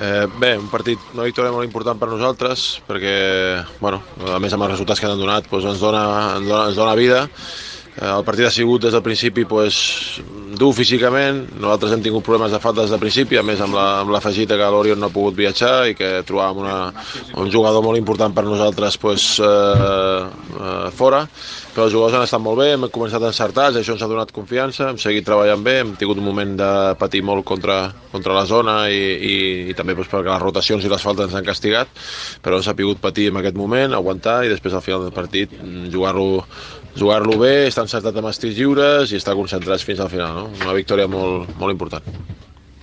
Eh, bé, un partit, una victòria molt important per nosaltres, perquè, bueno, a més amb els resultats que han donat, doncs ens, dona, ens, dona, ens dona vida. Eh, el partit ha sigut des del principi pues, dur físicament, nosaltres hem tingut problemes de falta des del principi, a més amb la, amb que l'Orion no ha pogut viatjar i que trobàvem una, un jugador molt important per nosaltres pues, eh, eh, fora, però els jugadors han estat molt bé, hem començat encertats, això ens ha donat confiança, hem seguit treballant bé, hem tingut un moment de patir molt contra, contra la zona i, i, i també doncs, perquè les rotacions i les faltes ens han castigat, però hem sabut patir en aquest moment, aguantar i després al final del partit jugar-lo jugar-lo bé, estar encertat amb els tirs lliures i estar concentrats fins al final. No? Una victòria molt, molt important.